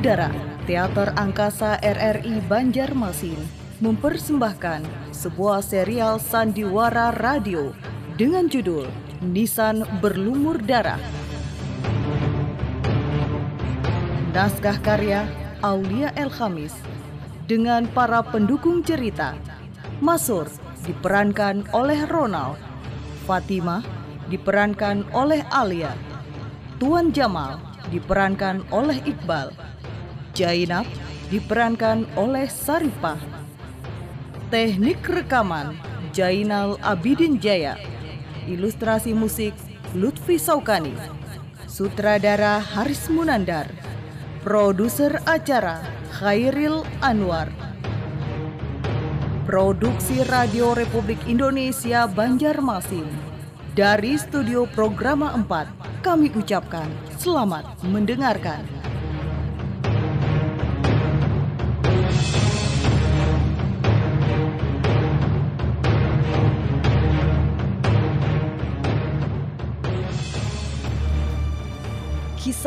Udara, Teater Angkasa RRI Banjarmasin mempersembahkan sebuah serial sandiwara radio dengan judul Nisan Berlumur Darah. Naskah karya Aulia El Khamis dengan para pendukung cerita. Masur diperankan oleh Ronald, Fatimah diperankan oleh Alia, Tuan Jamal diperankan oleh Iqbal, Jainab diperankan oleh Saripah, Teknik rekaman Jainal Abidin Jaya, ilustrasi musik Lutfi Saukani, sutradara Haris Munandar, produser acara Khairil Anwar. Produksi Radio Republik Indonesia Banjarmasin. Dari Studio Programa 4, kami ucapkan selamat mendengarkan.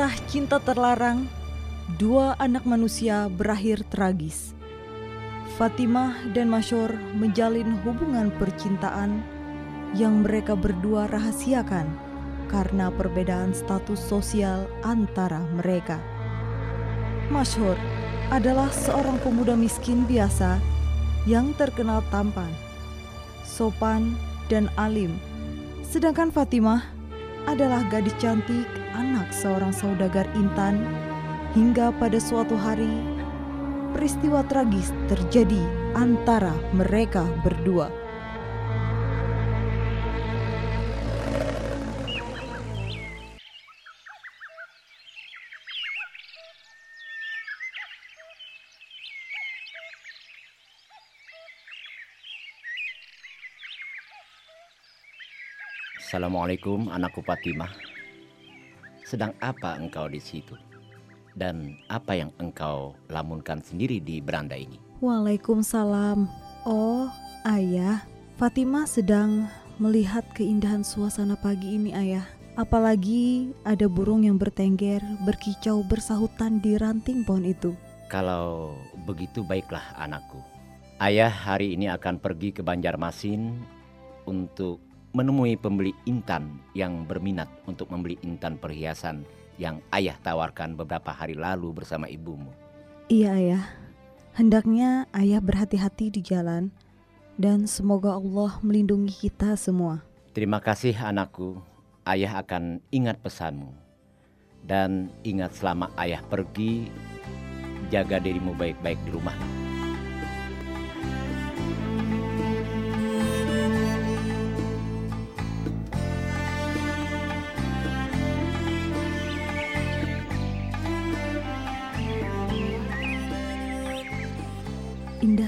Kisah cinta terlarang dua anak manusia berakhir tragis. Fatimah dan Masyur menjalin hubungan percintaan yang mereka berdua rahasiakan karena perbedaan status sosial antara mereka. Masyur adalah seorang pemuda miskin biasa yang terkenal tampan, sopan, dan alim. Sedangkan Fatimah adalah gadis cantik anak seorang saudagar intan hingga pada suatu hari peristiwa tragis terjadi antara mereka berdua. Assalamualaikum anakku Fatimah. Sedang apa engkau di situ? Dan apa yang engkau lamunkan sendiri di beranda ini? Waalaikumsalam. Oh, ayah, Fatimah sedang melihat keindahan suasana pagi ini, ayah. Apalagi ada burung yang bertengger, berkicau, bersahutan di ranting pohon itu. Kalau begitu baiklah anakku. Ayah hari ini akan pergi ke Banjarmasin untuk menemui pembeli intan yang berminat untuk membeli intan perhiasan yang ayah tawarkan beberapa hari lalu bersama ibumu. Iya, ayah. Hendaknya ayah berhati-hati di jalan dan semoga Allah melindungi kita semua. Terima kasih anakku. Ayah akan ingat pesanmu. Dan ingat selama ayah pergi, jaga dirimu baik-baik di rumah.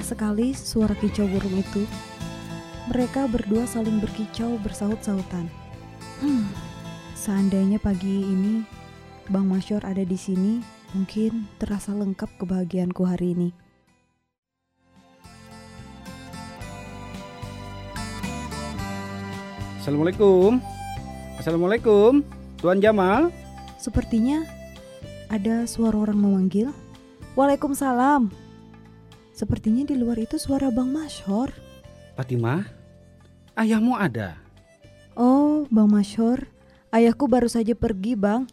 Sekali suara kicau burung itu. Mereka berdua saling berkicau bersahut-sahutan. Hmm, seandainya pagi ini Bang Masyur ada di sini, mungkin terasa lengkap kebahagiaanku hari ini. Assalamualaikum. Assalamualaikum. Tuan Jamal. Sepertinya ada suara orang memanggil. Waalaikumsalam. Sepertinya di luar itu suara Bang Masyur. Fatimah, ayahmu ada. Oh, Bang Masyur. Ayahku baru saja pergi, Bang.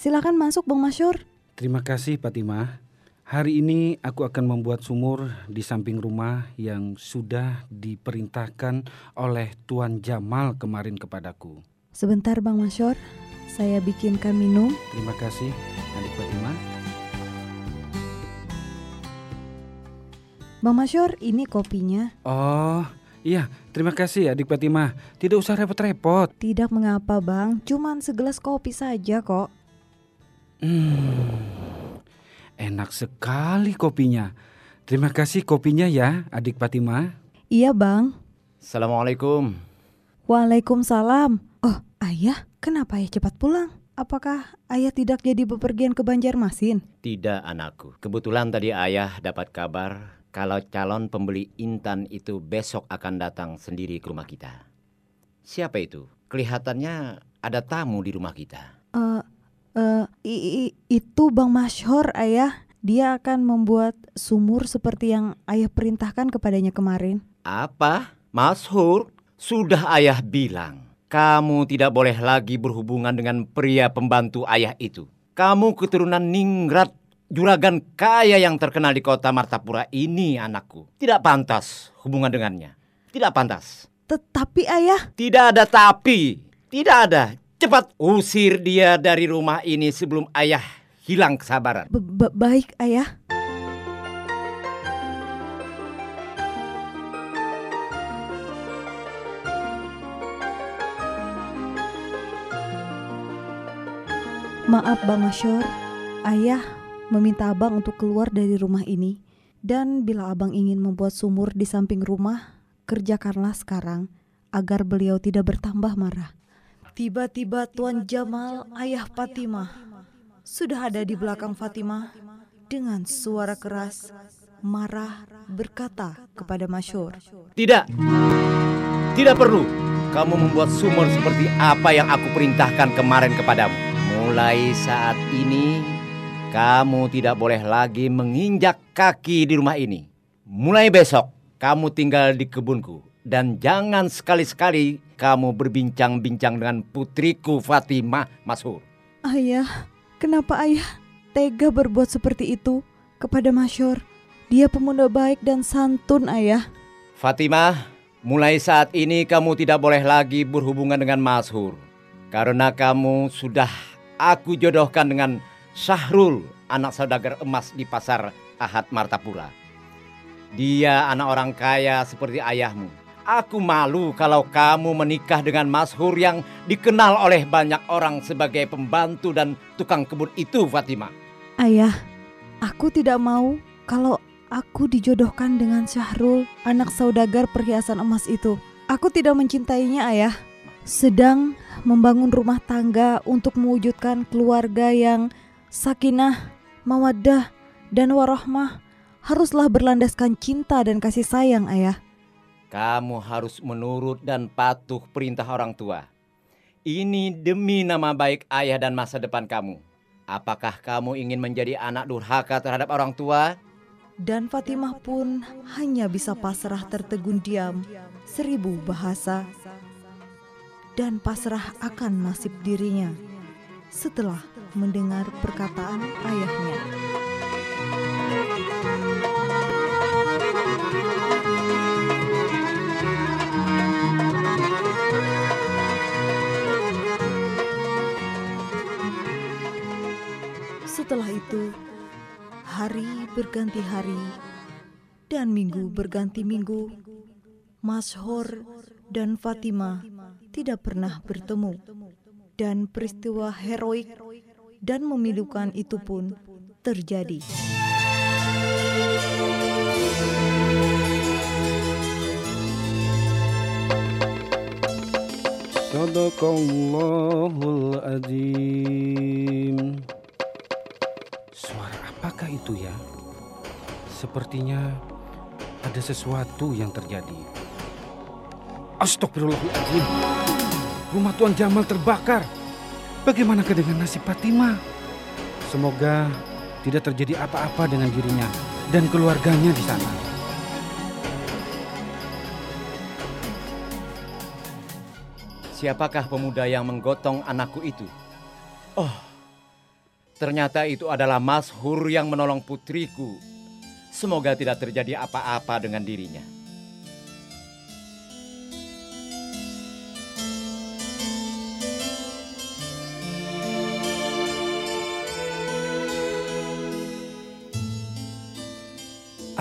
Silakan masuk, Bang Masyur. Terima kasih Fatimah. Hari ini aku akan membuat sumur di samping rumah yang sudah diperintahkan oleh Tuan Jamal kemarin kepadaku. Sebentar, Bang Masyur. Saya bikinkan minum. Terima kasih, adik Fatimah. Bang Masyur, ini kopinya. Oh, iya, terima kasih adik Fatimah. Tidak usah repot-repot. Tidak mengapa, Bang. Cuman segelas kopi saja kok. Hmm, enak sekali kopinya. Terima kasih kopinya ya, adik Fatimah. Iya, Bang. Assalamualaikum. Waalaikumsalam. Oh, Ayah, kenapa Ayah cepat pulang? Apakah Ayah tidak jadi bepergian ke Banjarmasin? Tidak anakku. Kebetulan tadi ayah dapat kabar kalau calon pembeli intan itu besok akan datang sendiri ke rumah kita. Siapa itu? Kelihatannya ada tamu di rumah kita. Eh, Uh, itu Bang Masyhor ayah. Dia akan membuat sumur seperti yang ayah perintahkan kepadanya kemarin. Apa? Masyhur? Sudah ayah bilang. Kamu tidak boleh lagi berhubungan dengan pria pembantu ayah itu. Kamu keturunan Ningrat, juragan kaya yang terkenal di kota Martapura ini anakku. Tidak pantas hubungan dengannya. Tidak pantas. Tetapi ayah... Tidak ada tapi. Tidak ada. Cepat usir dia dari rumah ini sebelum ayah hilang kesabaran. B Baik, Ayah. Maaf Bang Masyur, Ayah meminta Abang untuk keluar dari rumah ini. Dan bila Abang ingin membuat sumur di samping rumah, kerjakanlah sekarang agar beliau tidak bertambah marah. Tiba-tiba Tuan Jamal, ayah Fatimah, sudah ada di belakang Fatimah dengan suara keras, marah berkata kepada Masyur. Tidak, tidak perlu kamu membuat sumur seperti apa yang aku perintahkan kemarin kepadamu. Mulai saat ini, kamu tidak boleh lagi menginjak kaki di rumah ini. Mulai besok, kamu tinggal di kebunku. Dan jangan sekali-sekali kamu berbincang-bincang dengan putriku Fatimah Masur. Ayah, Kenapa ayah tega berbuat seperti itu kepada Masyur? Dia pemuda baik dan santun ayah. Fatimah, mulai saat ini kamu tidak boleh lagi berhubungan dengan Masyur. Karena kamu sudah aku jodohkan dengan Syahrul, anak saudagar emas di pasar Ahad Martapura. Dia anak orang kaya seperti ayahmu Aku malu kalau kamu menikah dengan Hur yang dikenal oleh banyak orang sebagai pembantu dan tukang kebun itu, Fatima. Ayah, aku tidak mau kalau aku dijodohkan dengan Syahrul, anak saudagar perhiasan emas itu. Aku tidak mencintainya, Ayah. Sedang membangun rumah tangga untuk mewujudkan keluarga yang sakinah, mawaddah, dan warohmah haruslah berlandaskan cinta dan kasih sayang, Ayah. Kamu harus menurut dan patuh perintah orang tua. Ini demi nama baik ayah dan masa depan kamu. Apakah kamu ingin menjadi anak durhaka terhadap orang tua? Dan Fatimah pun hanya bisa pasrah tertegun diam seribu bahasa dan pasrah akan nasib dirinya setelah mendengar perkataan ayahnya. Setelah itu, hari berganti hari dan minggu berganti minggu. Mashor dan Fatima tidak pernah bertemu dan peristiwa heroik dan memilukan itu pun terjadi. Sadaqallahul azim. Apakah itu ya? Sepertinya ada sesuatu yang terjadi. Astagfirullahaladzim. Rumah Tuan Jamal terbakar. Bagaimana dengan nasib Fatima? Semoga tidak terjadi apa-apa dengan dirinya dan keluarganya di sana. Siapakah pemuda yang menggotong anakku itu? Oh, Ternyata itu adalah Mas Hur yang menolong putriku. Semoga tidak terjadi apa-apa dengan dirinya.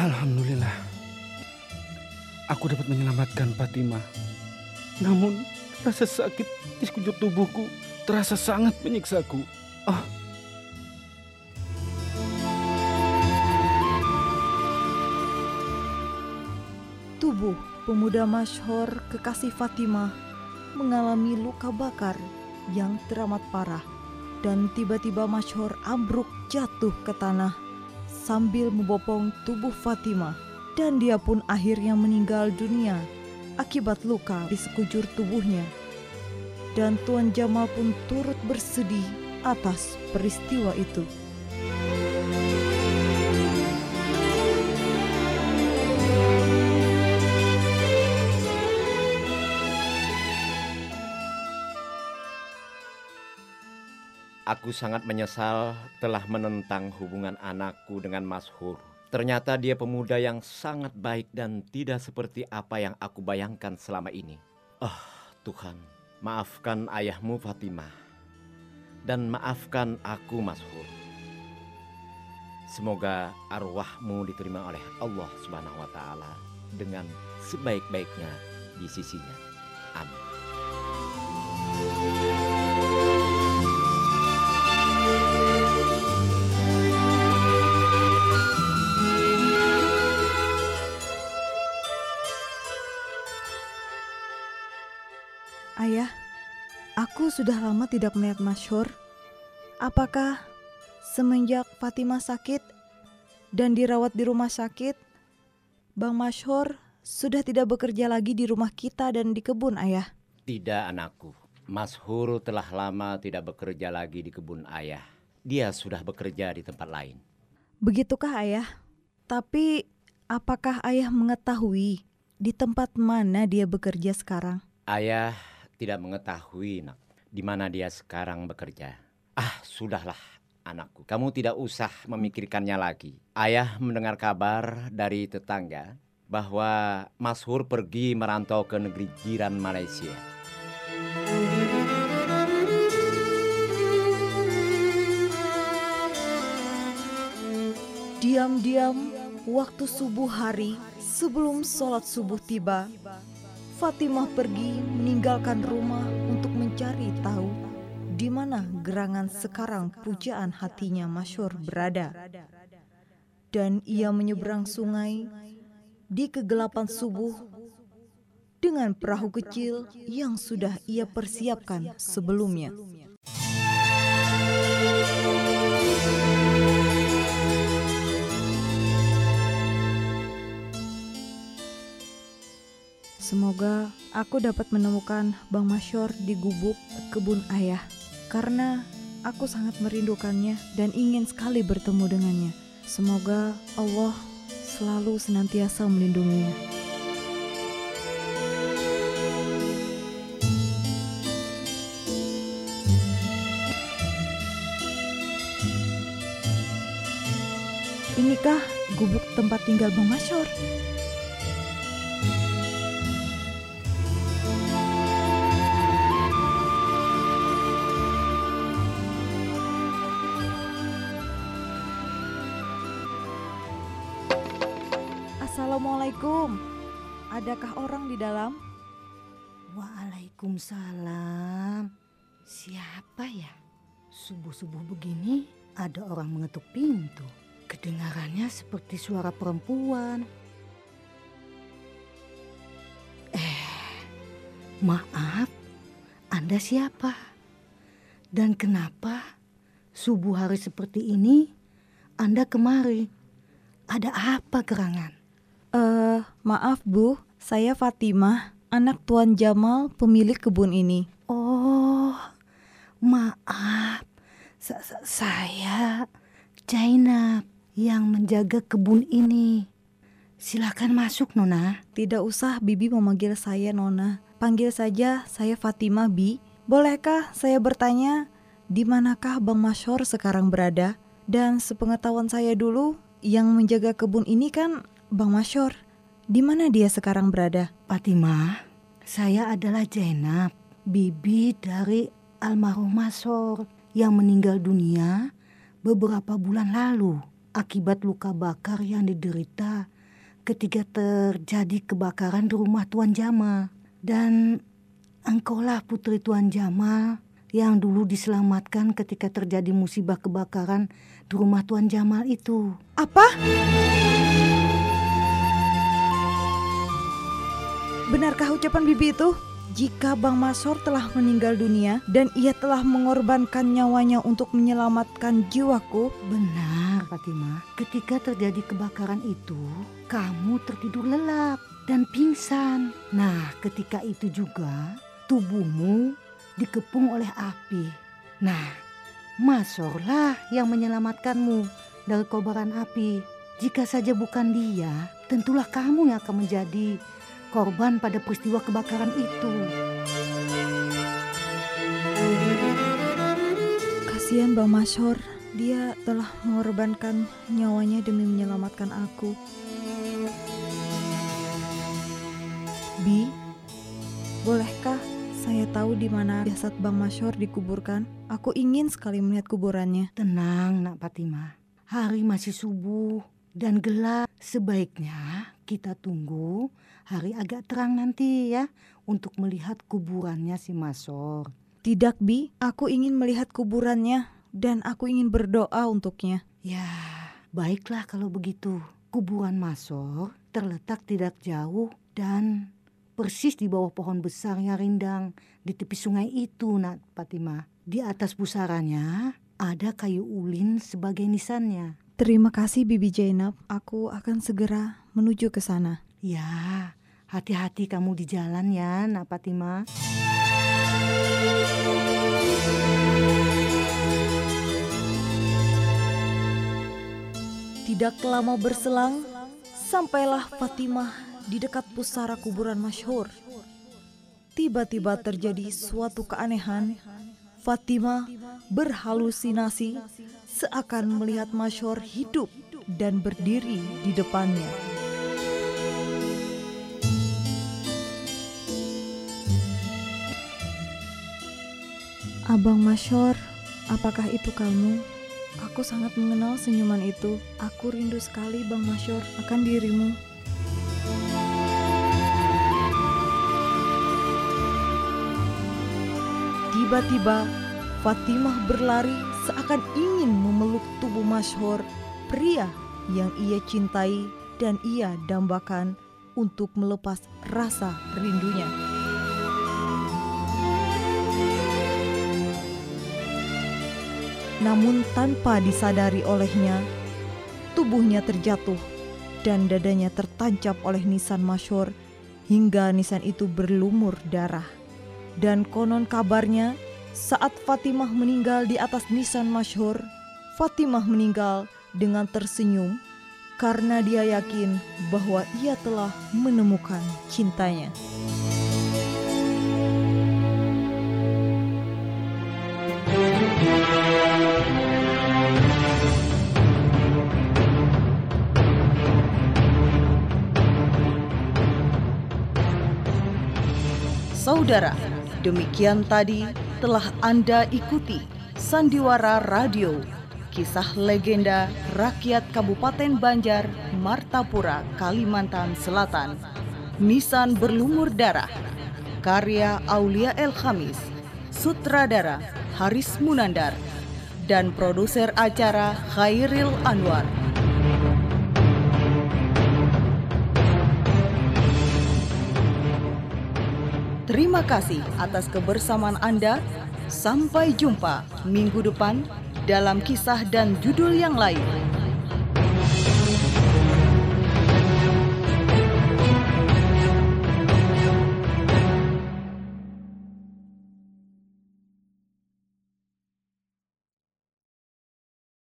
Alhamdulillah, aku dapat menyelamatkan Fatimah. Namun, rasa sakit di sekujur tubuhku terasa sangat menyiksaku. Oh, Tubuh pemuda masyhur kekasih Fatimah mengalami luka bakar yang teramat parah dan tiba-tiba masyhur ambruk jatuh ke tanah sambil membopong tubuh Fatimah dan dia pun akhirnya meninggal dunia akibat luka di sekujur tubuhnya. Dan Tuan Jamal pun turut bersedih atas peristiwa itu. Aku sangat menyesal telah menentang hubungan anakku dengan Mas Hur. Ternyata dia pemuda yang sangat baik dan tidak seperti apa yang aku bayangkan selama ini. Oh Tuhan, maafkan ayahmu Fatimah. Dan maafkan aku Mas Hur. Semoga arwahmu diterima oleh Allah Subhanahu wa taala dengan sebaik-baiknya di sisinya. Amin. Sudah lama tidak melihat Masyur. Apakah semenjak Fatimah sakit dan dirawat di rumah sakit, Bang Masyur sudah tidak bekerja lagi di rumah kita dan di kebun, Ayah? Tidak anakku. Mas Hur telah lama tidak bekerja lagi di kebun ayah. Dia sudah bekerja di tempat lain. Begitukah, Ayah? Tapi apakah Ayah mengetahui di tempat mana dia bekerja sekarang? Ayah tidak mengetahui nak di mana dia sekarang bekerja. Ah, sudahlah anakku. Kamu tidak usah memikirkannya lagi. Ayah mendengar kabar dari tetangga bahwa Mas Hur pergi merantau ke negeri jiran Malaysia. Diam-diam, waktu subuh hari sebelum sholat subuh tiba, Fatimah pergi meninggalkan rumah untuk mencari tahu di mana gerangan sekarang pujaan hatinya Masyur berada. Dan ia menyeberang sungai di kegelapan subuh dengan perahu kecil yang sudah ia persiapkan sebelumnya. Semoga aku dapat menemukan Bang Masyur di gubuk kebun ayah karena aku sangat merindukannya dan ingin sekali bertemu dengannya. Semoga Allah selalu senantiasa melindunginya. Inikah gubuk tempat tinggal Bang Masyur? Assalamualaikum. Adakah orang di dalam? Waalaikumsalam. Siapa ya? Subuh-subuh begini ada orang mengetuk pintu. Kedengarannya seperti suara perempuan. Eh, maaf. Anda siapa? Dan kenapa subuh hari seperti ini Anda kemari? Ada apa gerangan? Eh, maaf Bu, saya Fatimah, anak Tuan Jamal, pemilik kebun ini. Oh, maaf. Sa- sa- saya Jainab yang menjaga kebun ini. Silakan masuk, Nona. Tidak usah Bibi memanggil saya Nona. Panggil saja saya Fatimah Bi. Bolehkah saya bertanya di manakah Bang Masyur sekarang berada? Dan sepengetahuan saya dulu, yang menjaga kebun ini kan Bang Masyur. Di mana dia sekarang berada? Fatimah, saya adalah Jainab, bibi dari almarhum Masor yang meninggal dunia beberapa bulan lalu akibat luka bakar yang diderita ketika terjadi kebakaran di rumah Tuan Jamal. Dan engkaulah putri Tuan Jamal yang dulu diselamatkan ketika terjadi musibah kebakaran di rumah Tuan Jamal itu. Apa? Benarkah ucapan Bibi itu? Jika Bang Masor telah meninggal dunia dan ia telah mengorbankan nyawanya untuk menyelamatkan jiwaku, Benar, Fatimah. Ketika terjadi kebakaran itu, kamu tertidur lelap dan pingsan. Nah, ketika itu juga tubuhmu dikepung oleh api. Nah, Masorlah yang menyelamatkanmu dari kobaran api. Jika saja bukan dia, tentulah kamu yang akan menjadi korban pada peristiwa kebakaran itu. Kasihan Bang Masyur, dia telah mengorbankan nyawanya demi menyelamatkan aku. Bi, bolehkah saya tahu di mana jasad Bang Masyur dikuburkan? Aku ingin sekali melihat kuburannya. Tenang, Nak Fatimah. Hari masih subuh dan gelap. Sebaiknya kita tunggu hari agak terang nanti ya untuk melihat kuburannya si Masor. Tidak, Bi. Aku ingin melihat kuburannya dan aku ingin berdoa untuknya. Ya, baiklah kalau begitu. Kuburan Masor terletak tidak jauh dan persis di bawah pohon besar yang rindang di tepi sungai itu, Nak Fatimah. Di atas pusarannya ada kayu ulin sebagai nisannya. Terima kasih Bibi Jainab. Aku akan segera menuju ke sana. Ya, hati-hati kamu di jalan ya, Nak Fatimah. Tidak lama berselang, sampailah Fatimah di dekat pusara kuburan masyhur. Tiba-tiba terjadi suatu keanehan. Fatimah berhalusinasi seakan melihat masyhur hidup dan berdiri di depannya. Abang Masyur, apakah itu kamu? Aku sangat mengenal senyuman itu. Aku rindu sekali Bang Masyur akan dirimu. Tiba-tiba Fatimah berlari seakan ingin memeluk tubuh Masyhur, pria yang ia cintai dan ia dambakan untuk melepas rasa rindunya. Namun tanpa disadari olehnya, tubuhnya terjatuh dan dadanya tertancap oleh nisan masyur hingga nisan itu berlumur darah. Dan konon kabarnya saat Fatimah meninggal di atas nisan masyhur, Fatimah meninggal dengan tersenyum karena dia yakin bahwa ia telah menemukan cintanya. Saudara, demikian tadi telah Anda ikuti Sandiwara Radio, kisah legenda rakyat Kabupaten Banjar, Martapura, Kalimantan Selatan. Nisan berlumur darah, karya Aulia El Khamis, sutradara Haris Munandar, dan produser acara Khairil Anwar. Terima kasih atas kebersamaan Anda. Sampai jumpa minggu depan dalam kisah dan judul yang lain.